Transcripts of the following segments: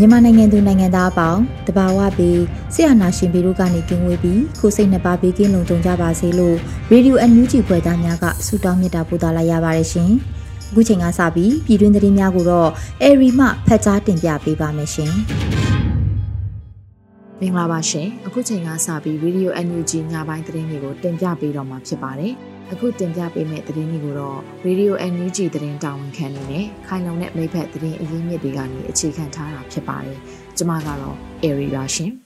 မြန်မာနိုင်ငံသူနိုင်ငံသားအပေါင်းတဘာဝပြီးဆရာနာရှင်ပြီးတို့ကနေကင်းဝေးပြီးကိုစိတ်နှစ်ပါးပြီးကင်းလုံခြုံကြပါစေလို့ရေဒီယိုအန်ယူဂျီဖွယ်သားများကဆုတောင်းမေတ္တာပို့သလာရပါတယ်ရှင်။အခုချိန်ကစပြီးပြည်တွင်းသတင်းများကိုတော့အေရီမှဖတ်ကြားတင်ပြပေးပါမယ်ရှင်။မင်္ဂလာပါရှင်။အခုချိန်ကစပြီးရေဒီယိုအန်ယူဂျီညပိုင်းသတင်းတွေကိုတင်ပြပေးတော့မှာဖြစ်ပါတယ်။ အခုတင်ပြပေးမယ့်သတင်းတွေကိုတော့ Radio NUG သတင်းတာဝန်ခံနေနဲ့ခိုင်လုံတဲ့မိဖက်သတင်းအရင်းမြစ်တွေကနေအခြေခံထားတာဖြစ်ပါတယ်။ကျွန်မကတော့ Airy ပါရှင်။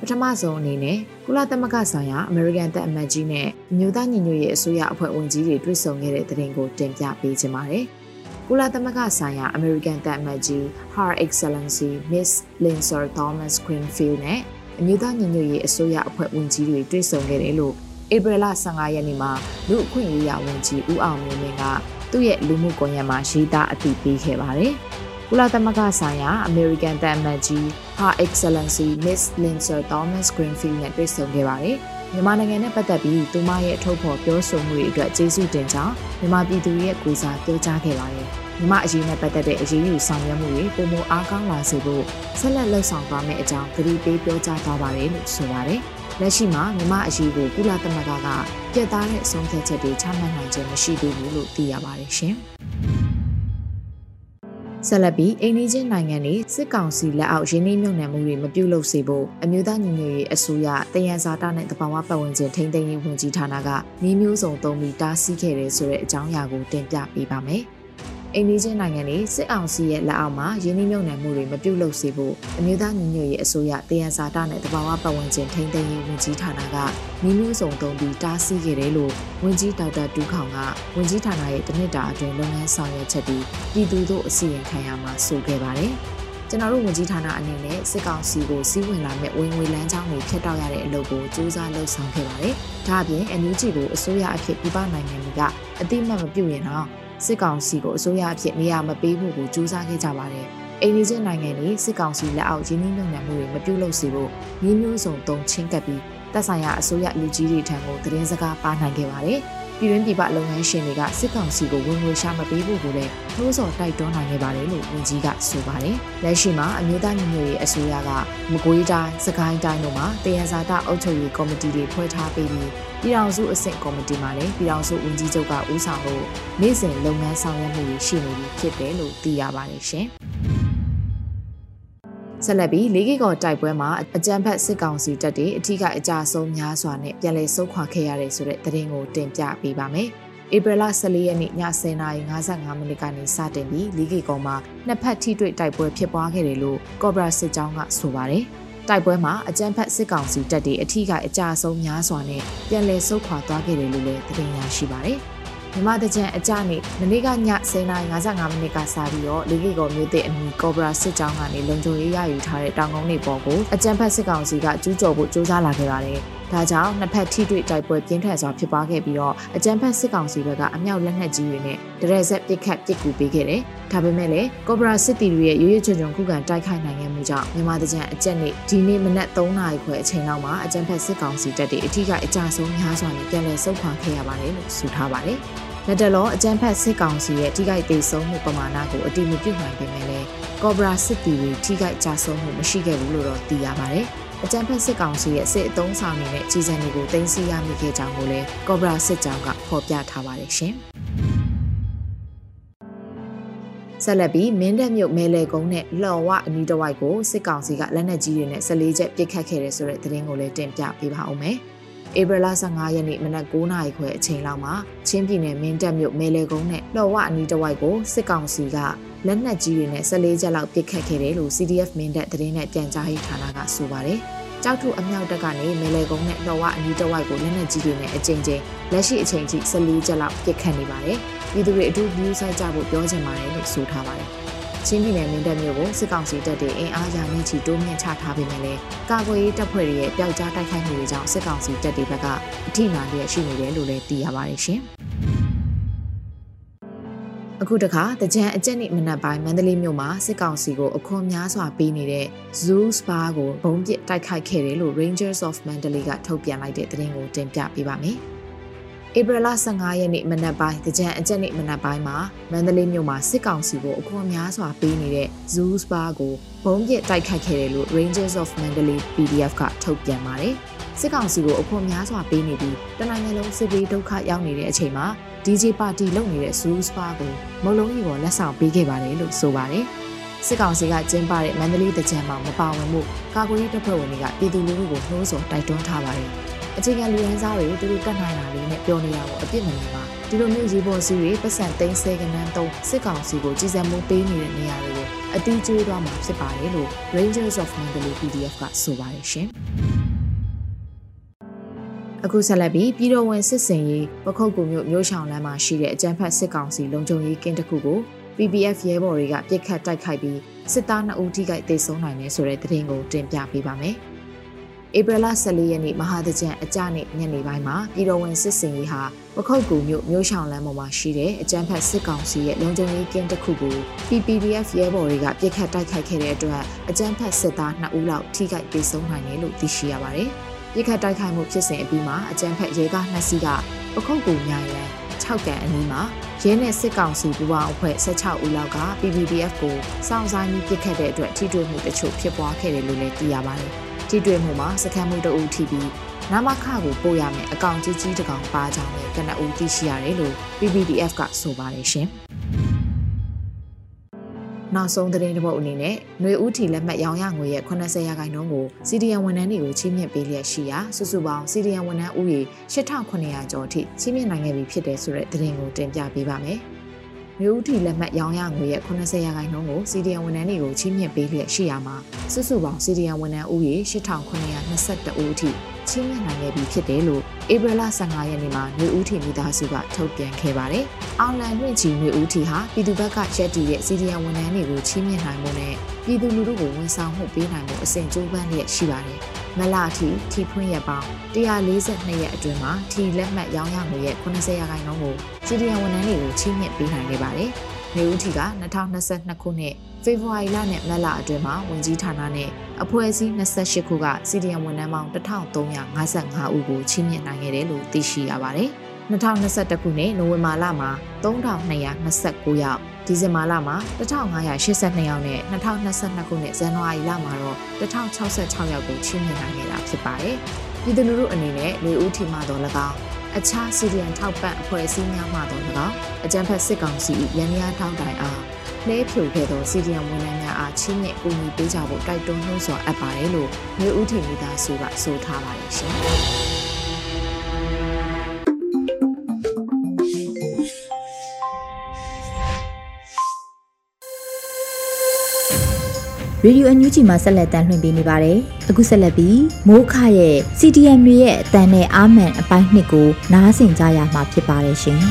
ပထမဆုံးအနေနဲ့ကုလသမဂ္ဂဆိုင်ရာ American တပ်အမတ်ကြီးနဲ့မြို့သားညီညွတ်ရေးအစိုးရအဖွဲ့ဝင်ကြီးတွေတွေ့ဆုံခဲ့တဲ့သတင်းကိုတင်ပြပေးချင်ပါတယ်။ကုလသမဂ္ဂဆိုင်ရာ American တပ်အမတ်ကြီး Her Excellency Miss Lindsay Thomas Greenfield နဲ့ အမျိုးသားညီညွတ်ရေးအစိုးရအဖွဲ့ဝင်ကြီးတွေတွေ့ဆုံခဲ့တယ်လို့ဧပြီလ15ရက်နေ့မှာလူအခွင့်အရေးဝန်ကြီးဦးအောင်မျိုးမင်းကသူ့ရဲ့လူမှုကွန်ရက်မှာရေးသားအသိပေးခဲ့ပါတယ်။ကုလသမဂ္ဂဆိုင်ရာ American တန်မတ်ကြီး Her Excellency Miss Lindsay Thomas Greenfield နဲ့တွေ့ဆုံခဲ့ပါတယ်။ မြန်မာနိုင်ငံနဲ့ပတ်သက်ပြီးသူမရဲ့အထောက်အပံ့ပြောဆိုမှုတွေအတွက်ကျေးဇူးတင်ကြောင်းမြန်မာပြည်သူရဲ့ကိုစားပြောကြားခဲ့ပါတယ်။မြမအရေးနဲ့ပတ်သက်တဲ့အရေးယူဆောင်ရွက်မှုတွေပုံမအားကောင်းလာစေဖို့ဆက်လက်လှုပ်ဆောင်သွားမယ့်အကြောင်းကြေပေးပြောကြားသွားပါတယ်လို့ဆိုပါတယ်။လက်ရှိမှာမြမအရေးကိုကုလသမဂ္ဂကပြတ်သားတဲ့အဆုံးဖြတ်ချက်တွေချမှတ်နိုင်ခြင်းမရှိသေးဘူးလို့သိရပါတယ်ရှင်။ ဆက်လက်ပြီးအိန္ဒိချင်းနိုင်ငံတွေစစ်ကောင်စီလက်အောက်ရင်းနှီးမြှုပ်နှံမှုတွေမပြုလုပ်စေဖို့အမျိုးသားညီညွတ်ရေးအစိုးရတယံဇာတနဲ့တဘာဝပတ်ဝန်းကျင်ထိန်းသိမ်းရေးဝန်ကြီးဌာနကနှီးမျိုးစုံသုံးပြီးတားဆီးခဲ့တယ်ဆိုတဲ့အကြောင်းအရာကိုတင်ပြပေးပါမယ်။ အိန္ဒိချင်းနိုင်ငံတွေစစ်အောင်စီရဲ့လက်အောက်မှာရင်းနှီးမြှုပ်နှံမှုတွေမပြုတ်လုပ်စေဖို့အမျိုးသားညီညွတ်ရေးအစိုးရတယံဇာတနဲ့တဘာဝပတ်ဝန်းကျင်ထိန်းသိမ်းရေးဝန်ကြီးဌာနကမိမျိုးစုံသုံးပြီးတားဆီးခဲ့တယ်လို့ဝန်ကြီးဒေါက်တာဒူးခေါင်ကဝန်ကြီးဌာနရဲ့တနစ်တာအတွင်းလုပ်ငန်းဆောင်ရွက်ချက်ပြီးပြည်သူတို့အစီရင်ခံရမှာဆိုခဲ့ပါတယ်။ကျွန်တော်တို့ဝန်ကြီးဌာနအနေနဲ့စစ်ကောင်စီကိုစီးဝင်လာမဲ့ဝင်ငွေလမ်းကြောင်းတွေဖျက်တောက်ရတဲ့အလုပ်ကိုစူးစမ်းလှုပ်ဆောင်ခဲ့ပါတယ်။ဒါအပြင် NUG ကိုအစိုးရအဖြစ်ပြပနိုင်ငံတွေကအတိမတ်မပြုတ်ရင်တော့ စစ်ကောင်စီကိုအစိုးရအဖြစ်နေရာမပေးဖို့ကိုကြိုးစားခဲ့ကြပါတယ်။အိန္ဒိယနိုင်ငံတွေစစ်ကောင်စီလက်အောက်ရင်းနှီးမြှုပ်နှံမှုတွေမပြုလုပ်စေဖို့မျိုးမျိုးစုံသုံးချင်းကပ်ပြီးတပ်ဆိုင်ရာအစိုးရလူကြီးတွေထံကိုသတင်းစကားပါနိုင်ခဲ့ပါတယ်။ပြည်တွင်းပြည်ပလုပ်ငန်းရှင်တွေကစစ်ကောင်စီကိုဝင်ငွေရှာမပေးဖို့ကိုလည်းနှိုးဆော်တိုက်တွန်းနိုင်ခဲ့ပါတယ်လို့ဝန်ကြီးကဆိုပါတယ်။လက်ရှိမှာအမျိုးသားညီညွတ်ရေးအစိုးရကမကွေးတိုင်း၊စကိုင်းတိုင်းတို့မှာတယံဇာတအုပ်ချုပ်ရေးကော်မတီတွေဖွဲ့ထားပြီး ပြီးပြည်ထောင်စုအဆင့်ကော်မတီမှာလည်းပြည်ထောင်စုဝန်ကြီးချုပ်ကဦးဆောင်လို့နေ့စဉ်လုပ်ငန်းဆောင်ရွက်မှုတွေရှိနေပြီဖြစ်တယ်လို့သိရပါတယ်ရှင်။ဆက်လက်ပြီးလေးကီကော်တိုက်ပွဲမှာအကြမ်းဖက်စစ်ကောင်စီတပ်တွေအထူးကအကြဆုံးများစွာနဲ့ပြန်လည်ဆုတ်ခွာခဲ့ရတဲ့ဆိုတဲ့သတင်းကိုတင်ပြပေးပါမယ်။ဧပြီလ14ရက်နေ့ည10:55မိနစ်ကနေစတင်ပြီးလေးကီကော်မှာနှစ်ဖက်ထိတွေ့တိုက်ပွဲဖြစ်ပွားခဲ့တယ်လို့ကော့ဘရာစစ်ကြောင်းကဆိုပါတယ်။ တိုက်ပွဲမှာအကြမ်းဖက်စစ်ကောင်စီတပ်တွေအထူးကအကြဆုံးများစွာနဲ့ပြန်လည်ဆုတ်ခွာသွားခဲ့တယ်လို့လည်းသတင်းရရှိပါတယ်။မြမတကြံအကြနေမနေ့ကည10:55မိနစ်ကစပြီးတော့လေကီကောမြို့သစ်အမီကောဘရာစစ်ကြောင်းကနေလုံခြုံရေးရယူထားတဲ့တောင်ကုန်းတွေပေါ်ကိုအကြံဖက်စစ်ကောင်စီကကျူးကျော်ဖို့ကြိုးစားလာခဲ့ပါတယ်။ ဒါကြောင့်နှစ်ဖက်ထိတွေ့တိုက်ပွဲပြင်းထန်စွာဖြစ်ပွားခဲ့ပြီးတော့အကြံဖက်စစ်ကောင်စီဘက်ကအမြောက်လက်နက်ကြီးတွေနဲ့ဒရဲဆက်ပစ်ခတ်ပစ်ကူပေးခဲ့တယ်။ဒါပေမဲ့လည်းကောဘရာစစ်တီတွေရဲ့ရွရွချွန်ချွန်ခုခံတိုက်ခိုက်နိုင်ခဲ့မှုကြောင့်မြန်မာတကြံအကြက်နေ့ဒီနေ့မနက်3နာရီခွဲအချိန်လောက်မှာအကြံဖက်စစ်ကောင်စီတပ်တွေအထူးကအကြဆုံးများစွာနဲ့ပြန်လည်ဆုတ်ခွာခဲ့ရပါတယ်လို့ဆိုထားပါတယ်။လက်တလောအကြမ်းဖက်စစ်ကောင်စီရဲ့ထိခိုက်ဒေဆုံးမှုပမာဏကိုအတိမပြုနိုင်ပေမဲ့လည်းကော့ဘရာစစ်တီတွေထိခိုက်ကြဆုံးမှုမရှိခဲ့ဘူးလို့တော့သိရပါတယ်။ အအကြံဖက်စစ်ကောင်စီရဲ့စစ်အုံဆောင်နေတဲ့ကြီးစံတွေကိုတင်စီရမိခဲ့ကြောင်းကိုလည်းကော့ဘရာစစ်ကြောင်းကဖော်ပြထားပါတယ်ရှင်။ဆက်လက်ပြီးမင်းတပ်မြို့မဲလေကုန်းနဲ့လော်ဝအနီးတစ်ဝိုက်ကိုစစ်ကောင်စီကလက်နက်ကြီးတွေနဲ့14ချက်ပစ်ခတ်ခဲ့တယ်ဆိုတဲ့သတင်းကိုလည်းတင်ပြပေးပါဦးမယ်။ဧပြီလ15ရက်နေ့မနက်9:00နာရီခွဲအချိန်လောက်မှာချင်းပြည်နယ်မင်းတပ်မြို့မဲလေကုန်းနဲ့လော်ဝအနီးတစ်ဝိုက်ကိုစစ်ကောင်စီကလက်နက်ကြီးတွေနဲ့14ချက်လောက်ပစ်ခတ်ခဲ့တယ်လို့ CDF မင်းတပ်သတင်းနဲ့ပြန်ကြားရေးဌာနကဆိုပါတယ်။ကြောက်ထုအမြောက်တက်ကနေမဲလေကုန်းနဲ့လော်ဝအနီးတစ်ဝိုက်ကိုလက်နက်ကြီးတွေနဲ့အကြိမ်ကြိမ်လက်ရှိအချိန်ထိ14ချက်လောက်ပစ်ခတ်နေပါတယ်။ပြည်သူတွေအထူး view ဆိုင်ကြဖို့ပြောချင်ပါတယ်လို့ဆိုထားပါတယ်။ချင်းပြည်နယ်မင်းတပ်မြို့ကိုစစ်ကောင်စီတပ်တွေအင်အားရာမြင့်ချီတိုးမြင့်ချထားပေမဲ့လည်းကာကွယ်ရေးတပ်ဖွဲ့တွေရဲ့ပျောက်ကြားတိုက်ခိုက်မှုတွေကြောင့်စစ်ကောင်စီတပ်တွေဘက်ကအထိနာလျက်ရှိနေတယ်လို့လည်းသိရပါတယ်ရှင်။ အခုတခါတကြံအကြက်နေ့မနက်ပိုင်းမန္တလေးမြို့မှာစစ်ကောင်စီကိုအခွန်များစွာပေးနေတဲ့ Zoo Spa ကိုဘုံပစ်တိုက်ခိုက်ခဲ့တယ်လို့ Rangers of Mandalay ကထုတ်ပြန်လိုက်တဲ့သတင်းကိုတင်ပြပေးပါမယ်။ဧပြီလ15ရက်နေ့မနက်ပိုင်းတကြံအကြက်နေ့မနက်ပိုင်းမှာမန္တလေးမြို့မှာစစ်ကောင်စီကိုအခွန်များစွာပေးနေတဲ့ Zoo Spa ကိုဘုံပစ်တိုက်ခတ်ခဲ့တယ်လို့ Rangers of Mandalay PDF ကထုတ်ပြန်ပါတယ်။စစ်ကောင်စီကိုအခွန်များစွာပေးနေပြီးတနင်္ဂနွေလုံးစစ်ဘေးဒုက္ခရောက်နေတဲ့အချိန်မှာ DJ ပါတီလုပ်နေတဲ့ Zoo Spa ကိုမုံလုံးကြီးပေါ်လက်ဆောင်ပေးခဲ့ပါတယ်လို့ဆိုပါတယ်။စစ်ကောင်စီကကျင်းပတဲ့မန္တလေးတကြံမှာမပါဝင်မှုကာကွယ်ရေးတပ်ဖွဲ့ဝင်တွေကပြည်သူလူထုကိုနှိုးဆော်တိုက်တွန်းထားပါတယ်။အခြေခံလူရန်စားတွေသူတို့တတ်နိုင်တာလေးနဲ့ပြောနေတာကိုအပြစ်မမြင်ပါဒီလိုမျိုးရေပေါ်စီတွေပတ်စံသိန်းဆယ်ကနန်းသုံးစစ်ကောင်စီကိုကြီးစံမှုပေးနေတဲ့နေရာတွေကိုအတီးကျွေးသွားမှာဖြစ်ပါတယ်လို့ Rangers of Mandalay PDF ကဆိုပါတယ်ရှင် အခုဆက်လက်ပြီးပြည်တော်ဝင်စစ်စင်ရေးပခုတ်ကူမြို့မြို့ဆောင်လမ်းမှာရှိတဲ့အကြမ်းဖက်စစ်ကောင်စီလုံခြုံရေးကင်းတစ်ခုကို PPF ရဲဘော်တွေကပြစ်ခတ်တိုက်ခိုက်ပြီးစစ်သား2ဦးထိခိုက်ဒေဆုံးနိုင်တယ်ဆိုတဲ့သတင်းကိုတင်ပြပေးပါမယ်။ဧပြီလ14ရက်နေ့မဟာတကြံအကြနေ့ညနေပိုင်းမှာပြည်တော်ဝင်စစ်စင်ရေးဟာပခုတ်ကူမြို့မြို့ဆောင်လမ်းပေါ်မှာရှိတဲ့အကြမ်းဖက်စစ်ကောင်စီရဲ့လုံခြုံရေးကင်းတစ်ခုကို PPDF ရဲဘော်တွေကပြစ်ခတ်တိုက်ခိုက်ခဲ့တဲ့အတွက်အကြမ်းဖက်စစ်သား2ဦးလောက်ထိခိုက်ဒေဆုံးနိုင်တယ်လို့သိရှိရပါတယ်။ ပြစ်ခတ်တိုက်ခိုက်မှုဖြစ်စဉ်အပြီးမှာအကြမ်းဖက်ရဲကား2စီးကပခုတ်ကူမြိုင်ရန်6ကန်အနီးမှာရဲနဲ့စစ်ကောင်စီပူးပေါင်းအဖွဲ့16ဦးလောက်က PPDF ကိုစောင့်ဆိုင်ပြီးပြစ်ခတ်တဲ့အတွက်ထိတွေ့မှုတချို့ဖြစ်ပွားခဲ့တယ်လို့လည်းသိရပါတယ်။ထိတွေ့မှုမှာစခန်းမှုတအုပ်ထိပြီးနာမခကိုပို့ရမယ်အကောင့်ကြီးကြီးတကောင်ပါကြောင်းလည်းကနအူသိရှိရတယ်လို့ PPDF ကဆိုပါတယ်ရှင်။ နောက်ဆုံးသတင်းတစ်ပုဒ်အနေနဲ့ຫນွေဦးထီလက်မှတ်ရောင်းရငွေရဲ့80ရာခိုင်နှုန်းကိုစီဒီယန်ဝန်ထမ်းတွေကိုချီးမြှင့်ပေးလျက်ရှိရာစုစုပေါင်းစီဒီယန်ဝန်ထမ်းဦးရေ8900ကျော်အထိချီးမြှင့်နိုင်ခဲ့ပြီဖြစ်တယ်ဆိုတဲ့သတင်းကိုတင်ပြပေးပါမယ်။မြို့ဦးထီလက်မှတ်ရောင်းရငွေရဲ့80ရာခိုင်နှုန်းကိုစီဒီယန်ဝန်ထမ်းတွေကိုချီးမြှင့်ပေးလျက်ရှိရမှာစုစုပေါင်းစီဒီယန်ဝန်ထမ်းဦးရေ8922ဦးအထိ ချီးမြှင့်နိုင်ခဲ့ပြီဖြစ်တယ်လို့ဧပြီလ15ရက်နေ့မှာမြို့ဦးထီမိသားစုကထုတ်ပြန်ခဲ့ပါတယ်။အောင်လန်လွင့်ချီမြို့ဦးထီဟာပြည်သူ့ဘက်ကရက်တည်တဲ့စီဒီယန်ဝန်ထမ်းတွေကိုချီးမြှင့်နိုင်မှုနဲ့ပြည်သူလူထုကိုဝန်ဆောင်မှုပေးနိုင်မှုအစဉ်ကြိုးပမ်းလျက်ရှိပါတယ်။မလအထိထီဖွင့်ရပေါင်း142ရက်အတွင်းမှာထီလက်မှတ်ရောင်းရငွေရဲ့80ရာခိုင်နှုန်းကိုစီဒီယန်ဝန်ထမ်းတွေကိုချီးမြှင့်ပေးနိုင်ခဲ့ပါတယ်။ နေဦးထီက2022ခုနှစ်ဖေဖော်ဝါရီလနဲ့မလအတွင်းမှာဝင်ကြီးဌာနနဲ့အဖွဲ့အစည်း28ခုကစီဒီယန်ဝန်ထမ်းပေါင်း1355ဦးကိုချီးမြှင့်နိုင်ခဲ့တယ်လို့သိရှိရပါတယ်။2021ခုနှစ်နိုဝင်ဘာလမှာ3229ယောက်ဒီဇင်ဘာလမှာ1582ယောက်နဲ့2022ခုနှစ်ဇန်နဝါရီလမှာတော့1066ယောက်ကိုချီးမြှင့်နိုင်ခဲ့တာဖြစ်ပါတယ်။ပြည်သူလူထုအနေနဲ့လူဦးထီမှတော့၎င်း အခြားစီဒီယန်ထောက်ပံ့အဖွဲ့အစည်းများမှတော့၎င်းအကြံဖက်စစ်ကောင်စီရန်ရားထောက်တိုင်အားလဲဖြိုခဲ့သောစီဒီယန်ဝန်ထမ်းများအားချီးမြှင့်ကူညီပေးကြဖို့တိုက်တွန်းနှိုးဆော်အပ်ပါတယ်လို့မျိုးဦးထီမိသားစုကဆိုထားပါတယ်ရှင်။ ရေဒီယိုအန်ယူဂျီမှာဆက်လက်တမ်းလွှင့်ပေးနေပါတယ်။အခုဆက်လက်ပြီးမိုးခရဲ့ CDM တွေရဲ့အတန်နဲ့အာမန်အပိုင်းနှစ်ကိုနားဆင်ကြရမှာဖြစ်ပါတယ်ရှင်။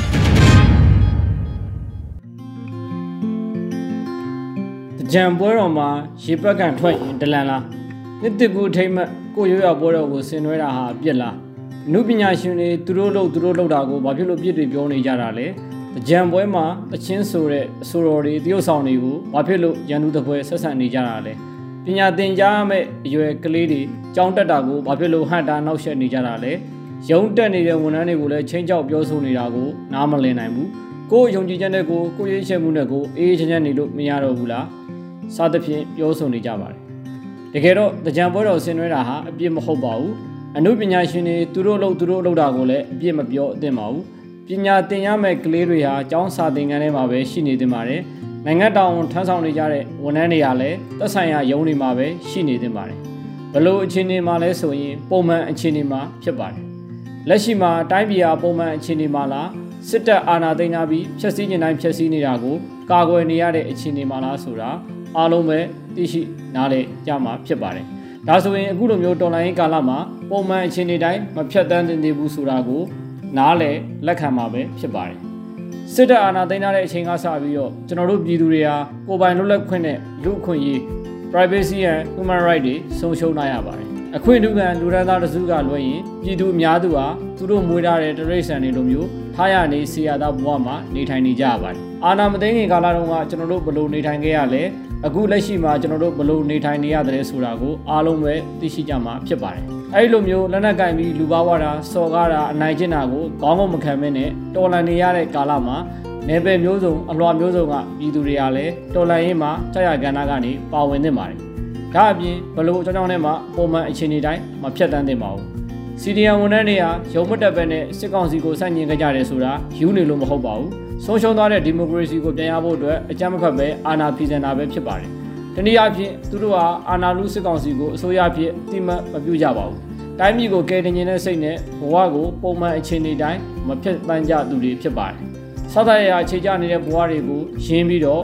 ကြံပွဲတော်မှာရေပက်ကန်ထွက်ရင်ဒလန်လားနှစ်တကူထိမ့်မကိုရိုးရပွဲတော်ကိုဆင်နွှဲတာဟာပြစ်လားအမှုပညာရှင်တွေသူတို့လို့သူတို့လောက်တာကိုဘာဖြစ်လို့ပြစ်တွေပြောနေကြတာလဲ ကြံပွဲမှာအချင်းဆိုတဲ့အဆိုတော်တွေတရုတ်ဆောင်တွေကိုဘာဖြစ်လို့ရန်သူတပွဲဆက်ဆံနေကြတာလဲပညာသင်ကြားမဲ့အရွယ်ကလေးတွေကြောင်းတက်တာကိုဘာဖြစ်လို့ဟန်တာနောက်ဆက်နေကြတာလဲရုံးတက်နေတဲ့ဝန်ထမ်းတွေကိုလည်းချင်းချောက်ပြောဆိုနေတာကိုနားမလည်နိုင်ဘူးကိုယ်ယုံကြည်ချက်နဲ့ကိုကိုရေးချက်မှုနဲ့ကိုအေးချမ်းချမ်းနေလို့မရတော့ဘူးလားစသဖြင့်ပြောဆိုနေကြပါတယ်တကယ်တော့တကြံပွဲတော်ဆင်နွှဲတာဟာအပြစ်မဟုတ်ပါဘူးအမှုပညာရှင်တွေသူတို့လုပ်သူတို့လုပ်တာကိုလည်းအပြစ်မပြောအသင့်ပါဘူး ပညာသင်ရမယ့်ကလေးတွေဟာကျောင်းစာသင်ခန်းထဲမှာပဲရှိနေသင့်ပါတယ်နိုင်ငံတော်ဝန်ထမ်းဆောင်နေကြတဲ့ဝန်ထမ်းတွေကလည်းသက်ဆိုင်ရာရုံးတွေမှာပဲရှိနေသင့်ပါတယ်ဘလို့အခြေအနေမှာလဲဆိုရင်ပုံမှန်အခြေအနေမှာဖြစ်ပါတယ်လက်ရှိမှာတိုင်းပြည်ဟာပုံမှန်အခြေအနေမှာလားစစ်တပ်အာဏာသိမ်းထားပြီးဖျက်ဆီးနေတိုင်းဖျက်ဆီးနေတာကိုကာကွယ်နေရတဲ့အခြေအနေမှာလားဆိုတာအားလုံးပဲသိရှိနားလည်ကြမှာဖြစ်ပါတယ်။ဒါဆိုရင်အခုလိုမျိုးတော်လိုင်းကာလမှာပုံမှန်အခြေအနေတိုင်းမဖြတ်တန်းသင့်သေးဘူးဆိုတာကို နားလည်လက်ခံမှာပဲဖြစ်ပါတယ်။စစ်တပ်အာဏာသိမ်းထားတဲ့အချိန်ကစပြီးတော့ကျွန်တော်တို့ပြည်သူတွေဟာကိုယ်ပိုင်လွတ်လပ်ခွင့်နဲ့လူ့အခွင့်အရေး privacy and human right တွေဆုံးရှုံးနိုင်ရပါတယ်။အခွင့်အထူးခံလူရန်သားတစုကလွှဲရင်ပြည်သူအများစုဟာသူတို့မွေးထားတဲ့တရိษံတွေလိုမျိုးထားရနေစီရသားဘဝမှာနေထိုင်နေကြရပါတယ်။အာနာမသိငင်ကာလတုန်းကကျွန်တော်တို့ဘယ်လိုနေထိုင်ခဲ့ရလဲအခုလက်ရှိမှာကျွန်တော်တို့ဘယ်လိုနေထိုင်နေရတယ်ဆိုတာကိုအားလုံးပဲသိရှိကြမှာဖြစ်ပါတယ်။ အဲဒီလိုမျိုးလက်နက်ကင်ပြီးလူပါဝါတာစော်ကားတာအနိုင်ကျင့်တာကိုကောင်းကောင်းမခံမင်းနဲ့တော်လန်နေရတဲ့ကာလမှာနယ်ပယ်မျိုးစုံအလွှာမျိုးစုံကပြည်သူတွေကလည်းတော်လန်ရေးမှာကြာရကဏ္ဍကနေပါဝင်နေပါတယ်။ဒါအပြင်ဘလို့အကြောင်းကြောင့်နဲ့မှပုံမှန်အခြေအနေတိုင်းမဖြတ်တန်းသင့်ပါဘူး။ CDN ဝန်ထမ်းတွေကရုံမတက်ပဲနဲ့စစ်ကောင်စီကိုစန့်ကျင်ကြကြတယ်ဆိုတာယူနေလို့မဟုတ်ပါဘူး။ဆုံးရှုံးသွားတဲ့ဒီမိုကရေစီကိုပြန်ရဖို့အတွက်အကြမ်းမဖက်ပဲအာဏာဖီဆန်တာပဲဖြစ်ပါတယ်။ တနည်းအားဖြင့်သူတို့ဟာအာဏာလူစစ်ကောင်စီကိုအစိုးရအဖြစ်တိမတ်မပြုကြပါဘူး။တိုင်းပြည်ကိုကယ်တင်ခြင်းနဲ့စိတ်နဲ့ဘဝကိုပုံမှန်အခြေအနေတိုင်းမဖြစ်ပန်းကြသူတွေဖြစ်ပါတယ်။စောသရရာအခြေချနေတဲ့ဘဝတွေကိုရင်းပြီးတော့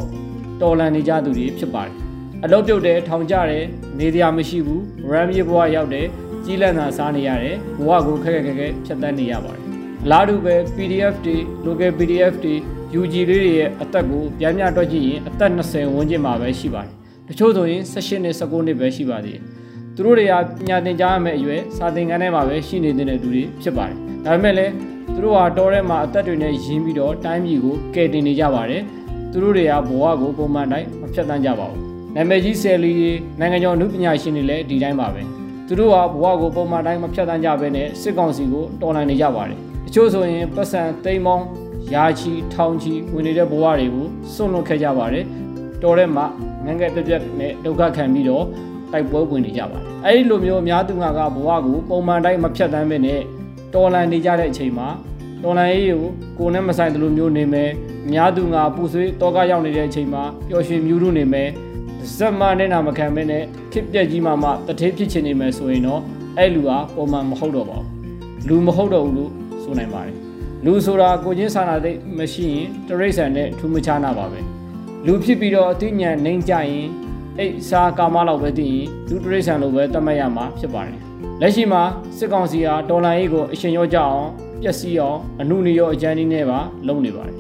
တော်လန်နေကြသူတွေဖြစ်ပါတယ်။အလုပ်ပြုတ်တယ်ထောင်ကြတယ်နေတရားမရှိဘူးရမ်းမြေဘဝရောက်တယ်ကြီးလန့်တာစားနေရတယ်ဘဝကိုခက်ခက်ခဲခဲဖြတ်သန်းနေရပါတယ်အလားတူပဲ PDF တွေ local PDF တွေ UG လေးတွေရဲ့အသက်ကိုပြန်ပြတွက်ကြည့်ရင်အသက်20ဝန်းကျင်မှာပဲရှိပါတယ်တ ချို့ဆိုရင်18နှစ်19နှစ်ပဲရှိပါသေးတယ်သူတို့တွေကပညာသင်ကြားရမယ့်အရွယ်စာသင်ခန်းထဲမှာပဲရှိနေတဲ့သူတွေဖြစ်ပါတယ်ဒါပေမဲ့လည်းသူတို့ဟာတော်ထဲမှာအသက်တွေနဲ့ရင်းပြီးတော့တိုင်းပြည်ကိုကယ်တင်နေကြပါတယ်သူတို့တွေကဘဝကိုပုံမှန်တိုင်းမဖြတ်တန်းကြပါဘူးနာမည်ကြီးဆယ်လီတွေနိုင်ငံကျော်လူပညာရှင်တွေလည်းဒီတိုင်းပါပဲသူတို့ဟာဘဝကိုပုံမှန်တိုင်းမဖြတ်တန်းကြဘဲနဲ့စစ်ကောင်စီကိုတော်လှန်နေကြပါတယ်တချို့ဆိုရင်ပတ်စံသိမ်းပေါင်းယာချီထောင်ချီဝင်နေတဲ့ဘဝတွေကိုစွန့်လွတ်ခဲ့ကြပါတယ်တော်တဲ့မှာ ငငယ်ပြပြနဲ့ဒုက္ခခံပြီးတော့တိုက်ပွဲဝင်နေကြပါတယ်အဲဒီလိုမျိုးအများသူငါကဘဝကိုပုံမှန်တိုင်းမဖြတ်တန်းဘဲနဲ့တော်လှန်နေကြတဲ့အချိန်မှာတော်လှန်ရေးကိုကိုယ်နဲ့မဆိုင်သလိုမျိုးနေမယ်အများသူငါပူဆွေးတောကရောက်နေတဲ့အချိန်မှာပျော်ရွှင်မြူးလို့နေမယ်ဇက်မနဲ့နာမခံမဲနဲ့ခစ်ပြက်ကြီးမှမှတထေးဖြစ်ချင်နေမယ်ဆိုရင်တော့အဲ့လူဟာပုံမှန်မဟုတ်တော့ပါဘူးလူမဟုတ်တော့ဘူးလို့ဆိုနိုင်ပါတယ်လူဆိုတာကိုချင်းစာနာသိမရှိရင်တရိษံနဲ့ထူးမခြားနာပါပဲ လူဖြစ်ပြီးတော့အသိဉာဏ်နှိမ့်ကြရင်အိတ်စာကာမလောက်ပဲသိရင်လူတရိษံလိုပဲသတ်မှတ်ရမှာဖြစ်ပါတယ်လက်ရှိမှာစစ်ကောင်စီဟာဒေါ်လာရေးကိုအရှင်ရောကြအောင်ပျက်စီးအောင်အမှုနေရောအကြမ်းနည်းနဲ့ပါလုပ်နေပါတယ်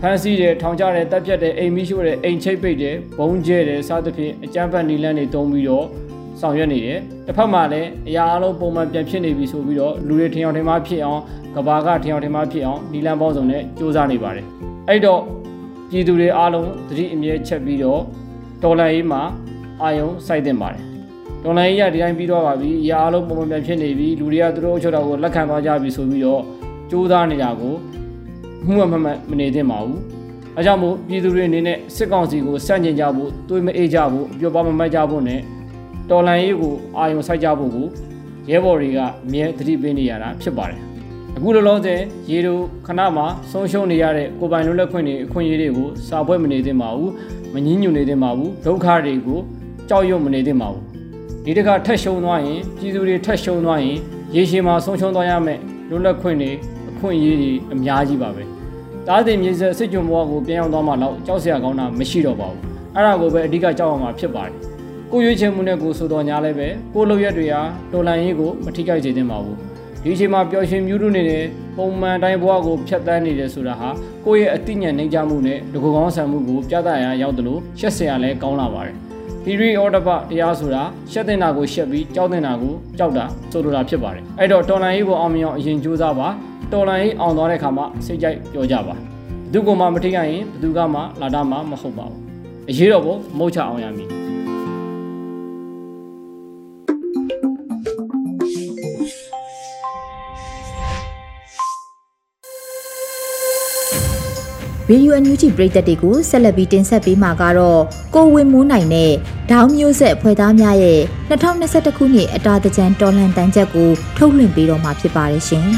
ဖမ်းဆီးတယ်ထောင်ချတယ်တပ်ဖြတ်တယ်အိမ်မိရှို့တယ်အိမ်ချိတ်ပိတ်တယ်ဘုံကျဲတယ်စသဖြင့်အကြမ်းဖက်နီလန်းတွေတုံးပြီးတော့ဆောင်ရွက်နေတယ်တစ်ဖက်မှာလည်းအရာအလုံးပုံမှန်ပြန်ဖြစ်နေပြီဆိုပြီးတော့လူတွေထင်အောင်ထင်မှားဖြစ်အောင်ကဘာကထင်အောင်ထင်မှားဖြစ်အောင်နီလန်းပေါင်းစုံနဲ့စ조사နေပါတယ်အဲ့တော့ ပြည်သူတွေအားလုံးသတိအမြဲချက်ပြီးတော့ဒေါ်လာရေးမှာအာယုံစိုက်တင်ပါတယ်ဒေါ်လာရေးကဒီတိုင်းပြီးတော့ပါပြီအရာအလုံးပုံမှန်ပြန်ဖြစ်နေပြီလူတွေကသူတို့အချုပ်တော်ကိုလက်ခံသွားကြပြီဆိုပြီးတော့စ조사နေတာကိုမှုမမှန်မနေသင့်ပါဘူး။အဲကြောင့်မို့ပြည်သူတွေအနေနဲ့စစ်ကောင်စီကိုစန့်ကျင်ကြဖို့တွေးမအေးကြဖို့အပြောပါမမတ်ကြဖို့နဲ့တော်လန်ရေးကိုအာရုံစိုက်ကြဖို့ကိုရဲဘော်တွေကအမြဲသတိပေးနေရတာဖြစ်ပါတယ်။ အခုလောလောဆယ်ရေတို့ခဏမှဆုံးရှုံးနေရတဲ့ကိုပိုင်လွတ်လပ်ခွင့်တွေအခွင့်အရေးတွေကိုစာပွဲမနေသင့်ပါဘူး။မငင်းညွနေသင့်ပါဘူး။ဒုက္ခတွေကိုကြောက်ရွံ့မနေသင့်ပါဘူး။ဒီတခါထက်ရှုံသွားရင်ပြည်သူတွေထက်ရှုံသွားရင်ရေရှည်မှာဆုံးရှုံးသွားရမယ်လွတ်လပ်ခွင့်တွေခွင့်ရေးတွေအများကြီးပါပဲတားတင်မြေဆက်စစ်ကြုံဘဝကိုပြန်ရောက်သွားမှတော့ကြောက်စရာကောင်းတာမရှိတော့ပါဘူးအဲ့ဒါကိုပဲအဓိကကြောက်အောင်မှာဖြစ်ပါတယ်ကိုရွေးချယ်မှုနဲ့ကိုဆိုတော်ညာလည်းပဲကိုလုံရက်တွေဟာတော်လန်ရေးကိုမထိခိုက်စေသင့်ပါဘူး ဒီအချိန်မှာပျော်ရွှင်မြူးတူနေတဲ့ပုံမှန်တိုင်းဘဝကိုဖျက်ဆီးနေတယ်ဆိုတာဟာကိုယ့်ရဲ့အသိဉာဏ်နှိမ့်ချမှုနဲ့ဒီကုကောင်းဆံမှုကိုပြသရာရောက်တယ်လို့ရှက်စရာလည်းကောင်းလာပါတယ် theory of the တရားဆိုတာရှက်တင်တာကိုရှက်ပြီးကြောက်တင်တာကိုကြောက်တာဆိုလိုတာဖြစ်ပါတယ်အဲ့တော့တော်လန်ရေးကိုအောင်မြင်အောင်အရင်ကြိုးစားပါတော်လန်ရေးအောင်သွားတဲ့ခါမှာစိတ်ကြိုက်ပြောကြပါဘသူကမှမထိခိုက်ရင်ဘသူကမှလာတာမှမဟုတ်ပါဘူးအရေးတော်ကိုမုတ်ချအောင်ရမည် Radio NUG ပရိသတ်တွေကိုဆက်လက်ပြီးတင်ဆက်ပေးမှာကတော့ကိုဝင်းမိုးနိုင်နဲ့ဒေါင်းမျိုးဆက်ဖွဲ့သားများရဲ့2021ခုနှစ်အတာတကြံတော်လှန်တန်ချက်ကိုထုတ်လွှင့်ပေးတော့မှာဖြစ်ပါတယ်ရှင်။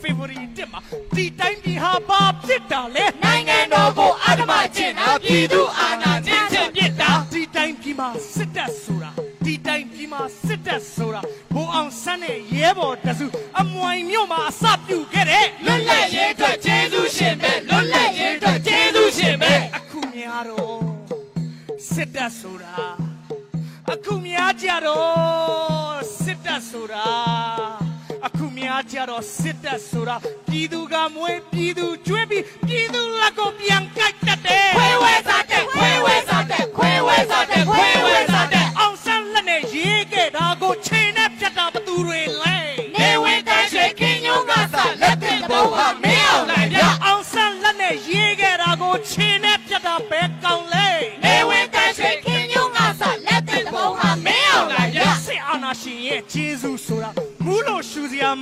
တိုင်းပြည်ဟာဘာဖြစ်တာလဲနိုင်ငံတော်ကိုအဓမ္မကျင့်တာပြည်သူအာဏာကျင့်ချက်ပြစ်တာဒီတိုင်းပြည်မှာစစ်တပ်ဆိုတာဒီတိုင်းပြည်မှာစစ်တပ်ဆိုတာဘိုးအောင်ဆန်းနဲ့ရဲဘော်တစုအမွိုင်မြို့မှာအစပြုခဲ့တဲ့လွတ်လပ်ရေးအတွက်ကျေးဇူးရှင်ပဲလွတ်လပ်ရေးအတွက်ကျေးဇူးရှင်ပဲအခုများတော့စစ်တပ်ဆိုတာအခုများကြတော့စစ်တပ်ဆိုတာအခုများ ကြတော့စစ်တပ်ဆိုတာပြည်သူကမွေးပြည်သူကျွေးပြီးပြည်သူလက်ကိုပြန်ကိုက်တတ်တယ်ခွေးဝဲစားတဲ့ခွေးဝဲစားတဲ့ခွေးဝဲစားတဲ့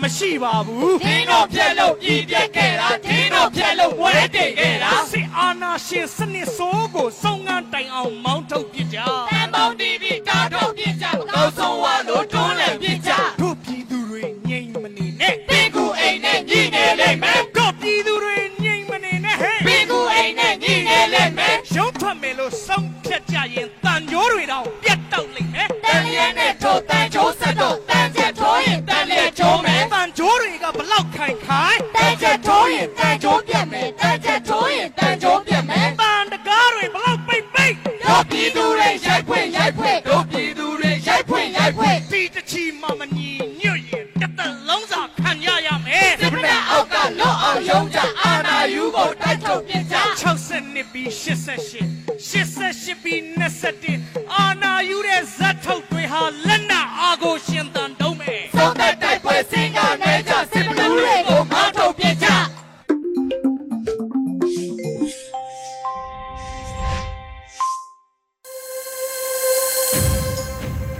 မရှိပါဘူးဒင်းတော့ပြက်လို့ပြည်ပြက်ခဲ့တာဒင်းတော့ပြက်လို့ဝဲတင်ခဲ့တာစစ်အာဏာရှင်စနစ်ဆိုးကိုစုံငန်းတိုင်အောင်မောင်းထုတ်ပြကြတန်ပေါင်းတီးပြီးကားထုတ်ပြကြကောင်းဆုံးဝါလို့တွန်းလှန်ပြကြတို့ပြည်သူတွေငြိမ်မနေနဲ့တင်းကူအိမ်နဲ့ညီနေလိမ့်မယ်တို့ပြည်သူတွေငြိမ်မနေနဲ့ဟဲ့တင်းကူအိမ်နဲ့ညီနေလိမ့်မယ်ရုံးထွက်မယ်လို့စောင့်ဖြတ်ကြရင်တန်ကြိုးတွေတော့ပြတ်တောက်လိမ့်မယ်တန်ရဲနဲ့ထိုးတန်ကြိုးဆ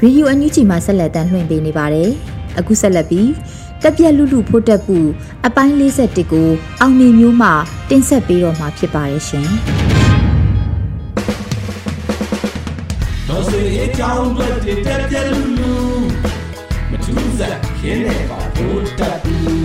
ရီယူအန်ယူဂျီမှာဆက်လက်တမ်းလွှင့်ပေးနေပါတယ်။အခုဆက်လက်ပြီးတက်ပြက်လူလူဖို့တက်ပူအပိုင်း51ကိုအောင်နေမျိုးမှတင်ဆက်ပေးတော့မှာဖြစ်ပါတယ်ရှင်။တော်စေအကြောင်းတွေတက်ပြက်လူလူမထူးစားခင်းနေပါဖို့တက်ပူ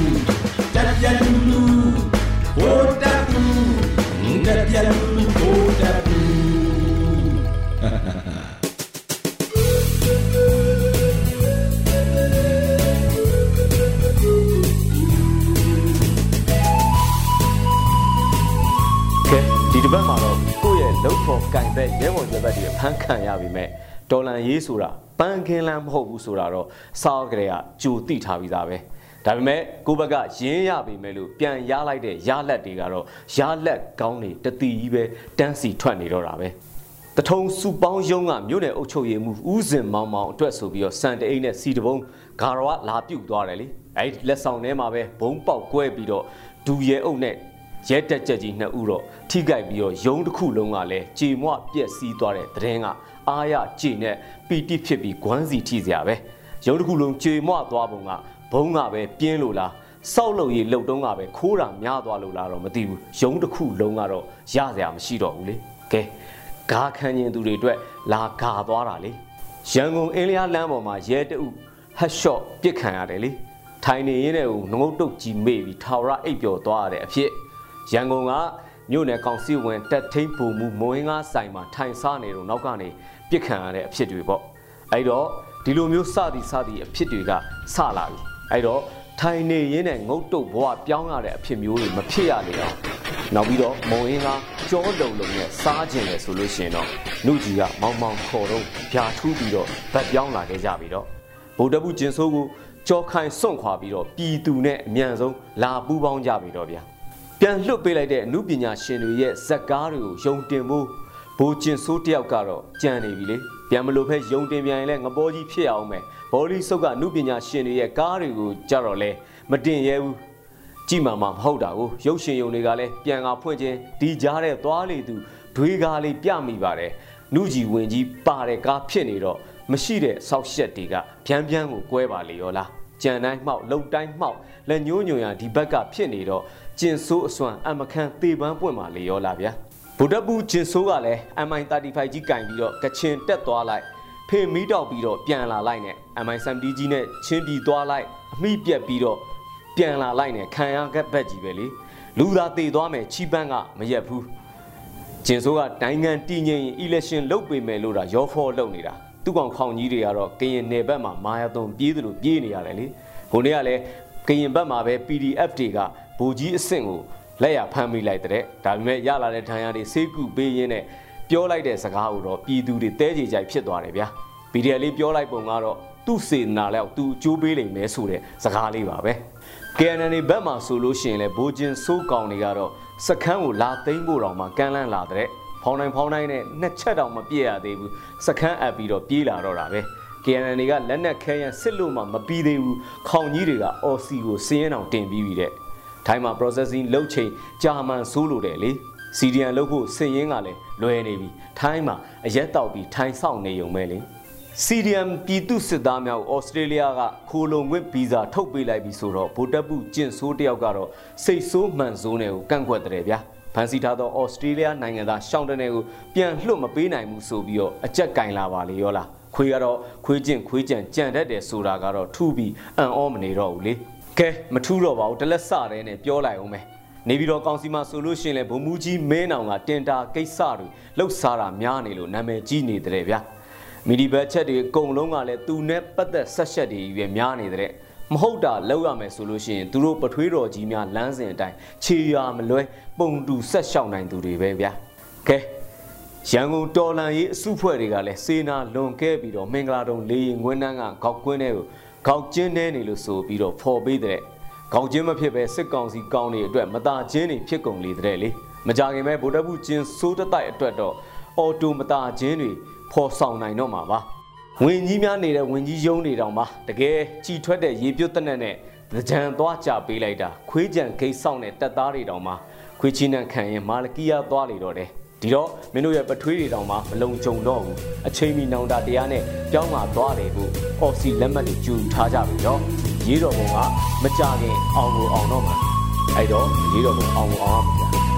ပတ်မှာတော့ကိုယ့်ရဲ့လုံဖို့ကင်ဘက်ရဲဘော်ရဲဘက်တွေဖမ်းခံရပြီမဲ့ဒေါ်လန်ရေးဆိုတာပန်းခင်းလန်းမဟုတ်ဘူးဆိုတာတော့စောက်ကလေးကကြိုသိထားပြီးသားပဲဒါပေမဲ့ကိုဘက်ကရင်းရပြီမဲ့လို့ပြန်ရလိုက်တဲ့ရလက်တွေကတော့ရလက်ကောင်းတွေတတိကြီးပဲတန်းစီထွက်နေတော့တာပဲတထုံစုပေါင်းယုံကမြို့နယ်အုပ်ချုပ်ရေးမှူးဦးစင်မောင်မောင်အတွက်ဆိုပြီးတော့စံတအိတ်နဲ့စီတဘုံဂါရဝလာပြုတ်သွားတယ်လေအဲ့လက်ဆောင်ထဲမှာပဲဘုံပေါက်ကွဲပြီးတော့ဒူရဲအုပ်နဲ့ ရဲတက်ကြက်ကြီးနှစ်ဦးတော့ထိကြိုက်ပြီးတော့ရုံးတစ်ခုလုံးကလည်းကြေမွပြက်စီးသွားတဲ့သတင်းကအားရကြည်နဲ့ပီတိဖြစ်ပြီးဂွမ်းစီထိစရာပဲရုံတစ်ခုလုံးကြေမွသွားပုံကဘုံကပဲပြင်းလို့လားစောက်လို့ရလှုပ်တုံးကပဲခိုးတာများသွားလို့လားတော့မသိဘူးရုံတစ်ခုလုံးကတော့ရစရာမရှိတော့ဘူးလေကဲဂါခန်းရင်သူတွေအတွက်လာဂါသွားတာလေရန်ကုန်အင်းလျားလမ်းပေါ်မှာရဲတအုပ်ဟတ်ရှော့ပြစ်ခံရတယ်လေထိုင်နေရင်းနဲ့ငုံတုတ်ကြီးမေ့ပြီးထာဝရအိပ်ပျော်သွားရတဲ့အဖြစ် ရန်ကုန်ကမြို့နယ်ကောင်စီဝင်တက်ထိန်ပူမှုမွေးငါဆိုင်မှာထိုင်စားနေတော့နောက်ကနေပြစ်ခံရတဲ့အဖြစ်တွေပေါ့အဲ့တော့ဒီလိုမျိုးစသည်စသည်အဖြစ်တွေကစလာပြီအဲ့တော့ထိုင်နေရင်းနဲ့ငုတ်တုတ်ဘဝပြောင်းရတဲ့အဖြစ်မျိုးတွေမဖြစ်ရလေအောင်နောက်ပြီးတော့မုံအင်းကကြောတုံလုံးနဲ့စားကျင်တယ်ဆိုလို့ရှိရင်တော့နှုတ်ကြီးကမောင်မောင်ခေါ်တော့ဖြာထူးပြီးတော့ဗတ်ပြောင်းလာခဲ့ကြပြီတော့ဗုဒ္ဓဘုကျင်ဆိုးကိုကြောခိုင်စွန့်ခွာပြီးတော့ပြည်သူနဲ့အမြန်ဆုံးလာပူးပေါင်းကြပြီတော့ဗျာ ပြန်လွတ်ပေးလိုက်တဲ့အမှုပညာရှင်တွေရဲ့ဇက်ကားတွေကိုယုံတင်ဖို့ဘိုးကျင်ဆိုးတယောက်ကတော့ကြံနေပြီလေပြန်မလို့ဖဲယုံတင်ပြန်ရင်လည်းငပိုးကြီးဖြစ်အောင်မယ်ဘောလီစုပ်ကအမှုပညာရှင်တွေရဲ့ကားတွေကိုကြတော့လဲမတင်ရဲဘူးကြည်မှမှမဟုတ်တာကိုရုပ်ရှင်ယုံတွေကလည်းပြန်ကဖွင့်ခြင်းဒီကြားတဲ့သွားလေသူဒွေကားလေးပြမိပါတယ်နုကြီးဝင်ကြီးပါတဲ့ကားဖြစ်နေတော့မရှိတဲ့ဆောက်ရှက်တွေကဗျမ်းဗျမ်းကိုကွဲပါလေရောလားကြံတိုင်းမှောက်လုံတိုင်းမှောက်လက်ညှိုးညွန်ရဒီဘက်ကဖြစ်နေတော့ ကျင်ဆိုးအစွမ်းအမခန့်သေပန်းပွင့်ပါလေရောလားဗျာဗုဒ္ဓပူကျင်ဆိုးကလည်း MI35 ကြီးကင်ပြီးတော့ကချင်တက်သွားလိုက်ဖေမီးတောက်ပြီးတော့ပြန်လာလိုက်နဲ့ MI70 ကြီးနဲ့ချင်းပြီးသွားလိုက်အမိပြက်ပြီးတော့ပြန်လာလိုက်နဲ့ခံရကက်ဘက်ကြီးပဲလေလူသာတေသွားမယ်ချီပန်းကမရက်ဘူးကျင်ဆိုးကနိုင်ငံတည်ငြိမ်ရင် election လုပ်ပေးမယ်လို့တာရောဖောလုပ်နေတာသူကောင်ခေါင်ကြီးတွေကတော့ကရင်နယ်ဘက်မှာမာယာသွန်ပြေးသလိုပြေးနေရတယ်လေဟိုနေ့ကလည်းကရင်ဘက်မှာပဲ PDF တွေက ဘူကြီးအဆင့်ကိုလက်ရဖမ်းမိလိုက်တဲ့ဒါပေမဲ့ရလာတဲ့ဒဏ်ရာတွေဆေးကုပေးရင်းနဲ့ပြောလိုက်တဲ့စကားကိုတော့ပြည်သူတွေတဲကြေကြိုက်ဖြစ်သွားတယ်ဗျာ PDF လေးပြောလိုက်ပုံကတော့သူ့စေနာလောက်သူအကျိုးပေးလိမ့်မယ်ဆိုတဲ့စကားလေးပါပဲ KNN ဘက်မှာဆိုလို့ရှိရင်လည်းဘိုးချင်းစိုးကောင်တွေကတော့စခန်းကိုလာသိမ်းဖို့တောင်မှကမ်းလှမ်းလာတဲ့ဖောင်းတိုင်းဖောင်းတိုင်းနဲ့နှစ်ချက်တောင်မပြည့်ရသေးဘူးစခန်းအပ်ပြီးတော့ပြေးလာတော့တာပဲ KNN တွေကလက်နက်ခဲရန်စစ်လို့မှမပြီးသေးဘူးခေါင်ကြီးတွေက OC ကိုစင်းရင်အောင်တင်ပြီးပြီတဲ့ ထိုင်းမှာ processing လုပ်ချိန်ကြာမှန်ဆိုးလို့တယ်လေ CDN လုပ်ဖို့စင်ရင်းကလည်းလွယ်နေပြီထိုင်းမှာအရက်တောက်ပြီးထိုင်းဆောင်နေုံပဲလေ CDM ပြည်သူစစ်သားများကိုဩစတြေးလျကခိုလုံခွင့်ဗီဇာထုတ်ပေးလိုက်ပြီဆိုတော့ဗိုလ်တပ်ပုကျင့်ဆိုးတယောက်ကတော့စိတ်ဆိုးမှန်ဆိုးနယ်ကိုကန့်ကွက်တယ်ဗျာဖန်စီထားသောဩစတြေးလျနိုင်ငံသားရှောင်းတနေကိုပြန်လွှတ်မပေးနိုင်ဘူးဆိုပြီးတော့အကြက်ကင်လာပါလေရောလားခွေးကတော့ခွေးကျင့်ခွေးကြံကြံတတ်တယ်ဆိုတာကတော့ထူပြီးအံ့ဩမနေတော့ဘူးလေ ကဲမထူးတော့ပါဘူးတလက်စတဲ့နဲ့ပြောလိုက်အောင်မယ်နေပြီးတော့ကောင်စီမှာဆိုလို့ရှိရင်လည်းဗိုလ်မှူးကြီးမင်းအောင်ကတင်တာကိစ္စတွေလှုပ်ရှားတာများနေလို့နာမည်ကြီးနေတယ်ဗျာမီဒီဘတ်ချက်တွေအကုန်လုံးကလည်းသူနဲ့ပတ်သက်ဆက်ရှက်တွေကြီးပဲများနေတဲ့မဟုတ်တာလောက်ရမယ်ဆိုလို့ရှိရင်သူတို့ပထွေးတော်ကြီးများလမ်းစဉ်အတိုင်းခြေရာမလွဲပုံတူဆက်ရှောင်နိုင်သူတွေပဲဗျာကဲရန်ကုန်တော်လန်ရေးအစုဖွဲ့တွေကလည်းစေနာလွန်ကဲပြီးတော့မင်္ဂလာတုံလေရင်ငွန်းနှန်းကခေါက်ကွင်းတွေကို ခေါက်ကျင်းနေနေလို့ဆိုပြီးတော့ဖော်ပေးတဲ့ခေါက်ကျင်းမဖြစ်ပဲစစ်ကောင်စီကောင်းတွေအတွက်မတာချင်းတွေဖြစ်ကုန်လေတဲ့လေမကြခင်ပဲဗိုလ်တပ်ဘူးကျင်းစိုးတတိုက်အတွက်တော့အော်တိုမတာချင်းတွေဖော်ဆောင်နိုင်တော့မှာပါဝင်ကြီးများနေတဲ့ဝင်ကြီးယုံနေတောင်ပါတကယ်ကြည်ထွက်တဲ့ရေပြုတ်တက်နဲ့ကြံသွားကြပေးလိုက်တာခွေးကြံဂိတ်ဆောင်တဲ့တက်သားတွေတောင်မှခွေးချင်းနှံခံရင်မာလကီယာသွားလေတော့တယ် ဒီတော့မင်းတို့ရဲ့ပထွေးတွေတောင်မှမလုံခြုံတော့ဘူးအချိန်မီနောင်တာတရားနဲ့ပြောင်းมาသွားတယ်ဖို့အော်စီလက်မှတ်တွေကျူထားကြပြီတော့ရေးတော်ဘုံကမကြခင်အောင်ကိုအောင်တော့မှာအဲ့တော့ရေးတော်ဘုံအောင်ကိုအောင်ရမှာ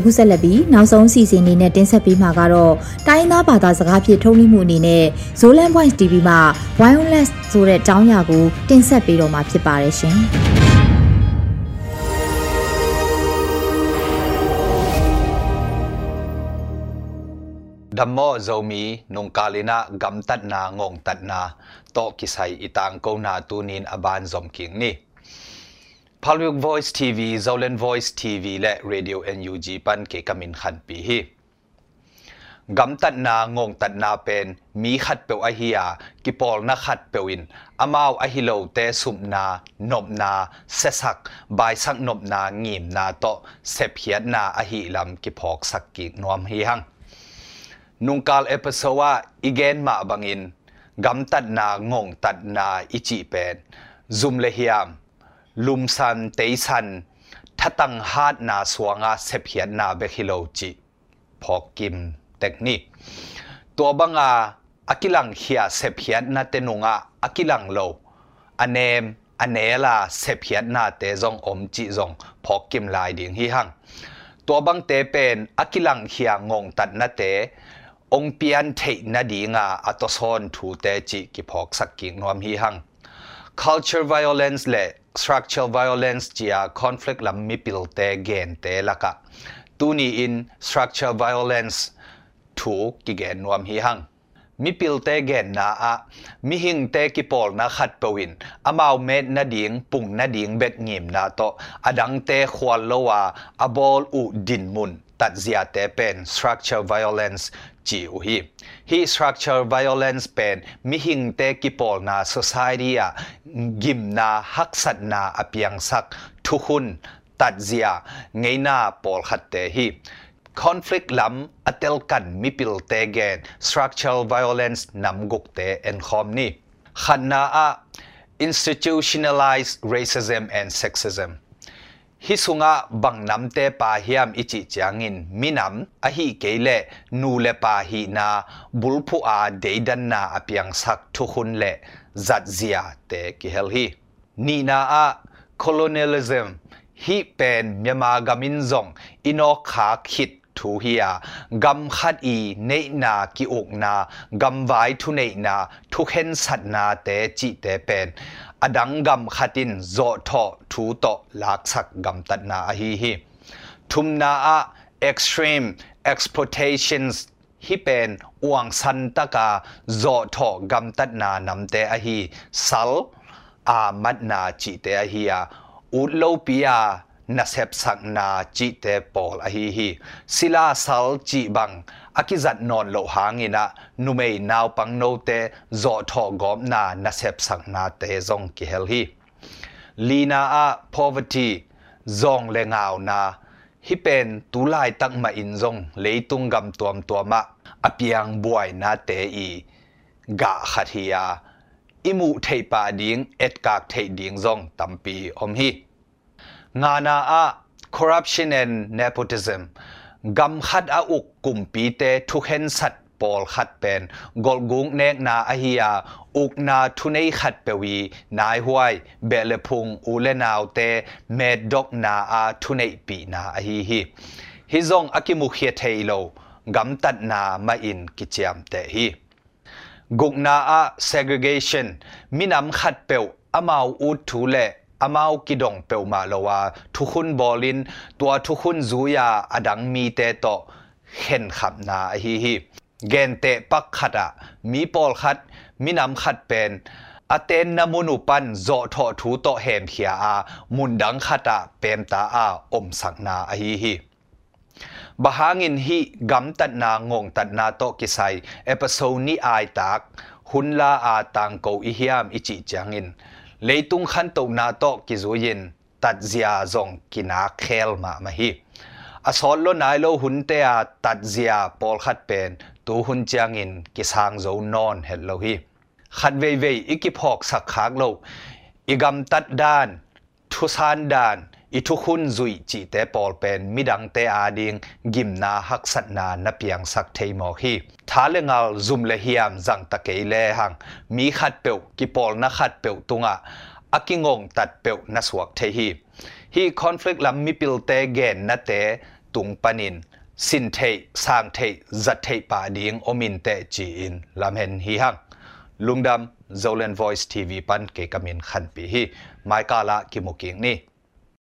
အခုဆက်လက်ပြီးနောက်ဆုံးစီစဉ်နေနဲ့တင်ဆက်ပေးမှာကတော့တိုင်းသားဘာသာစကားဖြင့်ထုတ်လွှင့်မှုအနေနဲ့ Zolan Voice TV မှာ Wireless ဆိုတဲ့တောင်းရာကိုတင်ဆက်ပေးတော့မှာဖြစ်ပါတယ်ရှင်။ Dhammo zomi nung kalina gam tat na ngong tat na to kisai itang ko na tunin aban zom king ni Public Voice TV, Zolan Voice TV และ Radio NUG ปันเกกมินขันปีฮีกำตัดนางงตัดนาเป็นมีขัดเปียวอหิยากิปอลนักขัดเปียวินอามาวอหิโลเตสุมนานบนาเสสักบายสักนบนางีมนาโตเสพเฮียนาอหิลำกิพอกสักกินวมฮีหังนุงกาลเอพิโซวาอีเกนมาบังอินกำตัดนางงตัดนาอิจิเป็น zum ลุมซันเตยซันทัาตังฮาดนาสวงาเสพเหียนนาเบคิโลจิพอกิมเทคนิคตัวบังอาอกิลังเฮียเสพเหียนนาเตนุงาอากิลังโลอันเนมอันเนลาเสพเหียนนาเตจงอมจิจงพอกิมลายดิงฮิฮังตัวบังเตเป็นอากิลังเฮียงงตัดนาเตองเปียนเทนาดีงาอัตโซนถูเตจิกิพอกสักกิงนวมฮิฮัง culture violence เละ structural violence จีย conflict ลำมีปิลเตเกนเตละกะตูนี้ in structural violence ถูกกิเกนนวมฮีหังมีปิลเตเกนนาอะมีหิงเตกิปอลนาขัดปวินอามาวเมดนาดิงปุ่งนาดิงเบ็ดงิมนาโตอดังเตควอลโลวาอบอลอุดินมุนตัดเสียเตเป็น structural violence จีอุฮีฮี structural violence เป็นมิหิงเตกิปอลนา society อะกิมนาฮักสัตนาอเปียงสักทุกุนตัดเสียไงนาปอลขัดเตฮี conflict lam atel kan mipil te gen structural violence nam guk te en khom ni khanna a institutionalized racism and sexism hi sunga bang nam te pa hiam ichi changin minam a hi keile nu le pa hi na bulphu a deidan na apiang sak thu khun le zat zia te ki hel hi ni na a colonialism hi pen myama gamin zong ino kha khit thu hiya gam khat i nei na ki ok na gam vai thu nei na thu khen sat na te chi te pen อดังกำขัดินโจทอทูโตลักสักกำตัดนาฮีฮีทุมนาอะ extreme exploitations ฮิเป็นอวงสันตกาโจทอกำตัดนานำเตอฮีสัลอามัดนาจิเตอฮียอุดโลปียานาเซบสักนาจิเตปอลอฮีฮีศิลาสัลจิบัง akizat non lo hangina numei naw pang no te zo tho gom na na sep sak na te zong ki hel hi lina a poverty zong le ngaw na hi pen tu lai tak ma in zong le tung gam tuam tuama apiang buai na te i ga khathia imu thei pa ding et kak thei ding zong tampi om hi ngana a corruption and nepotism กำขัดอุกกลุ่มปีเตทุกเห็นสัตว์ปอลขัดเป็นกลกุงแนกนาอาฮียาอุกนาทุนขัดเปวีนายห้วยเบลพุงอุเลนาวเตเมดดกนาอาทุนปีนาอาฮีฮีฮิซองอกิมุเฮเทโลกำตัดนามาอินกิจามเตฮีกุกนาอา segregation มินำขัดเปวอมาวอุดทุเล อามาวกิดงเปียวมาลว่าทุกคนบอลิน ตัวทุกคนซูยาอดังมีเตโตเห็นขับนาฮิฮิเกนเตปักขัดอะมีปอลขัดมีน้ำขัดเป็นอเตนนมุนุปันโจทอถูโตเฮมเขียอามุนดังขัดอะเป็นตาอาอมสักนาฮิฮิบะหางินฮิกำตัดนางงตัดนาโตกิไซเอพิโซนี้อายตักหุนลาอาตังโกอิฮิยามอิจิจังอิน leitung khan to na to ki zuyin tat zia zong kina khel ma ma hi a sol lo nai lo hun te a tat zia pol khat pen tu hun chang in ki sang zo non het lo hi khat vei vei iki phok sak khak lo igam tat dan thu san dan อิทุคุณจุยจีเตปอลเป็นมิดังเตอาดิงกิมนาฮักสัตนานับยงสักเทมอฮีทาเลงาลซุมเลฮิยมจังตะเกยเลหังมีขัดเปียวกิปอลนักขัดเปียวตุงะอากิงงตัดเปียวนัสวกเทฮีฮีคอนฟ lict ลำมิปิลเตเกนนาเตตุงปนินสินเทสร้างเทจัดเทปาดิงอมินเตจีอินลำเห็นฮีหังลุงดำ Zolan Voice TV ปันเกกามินขันปีฮีไมกาละกิมุกิงนี่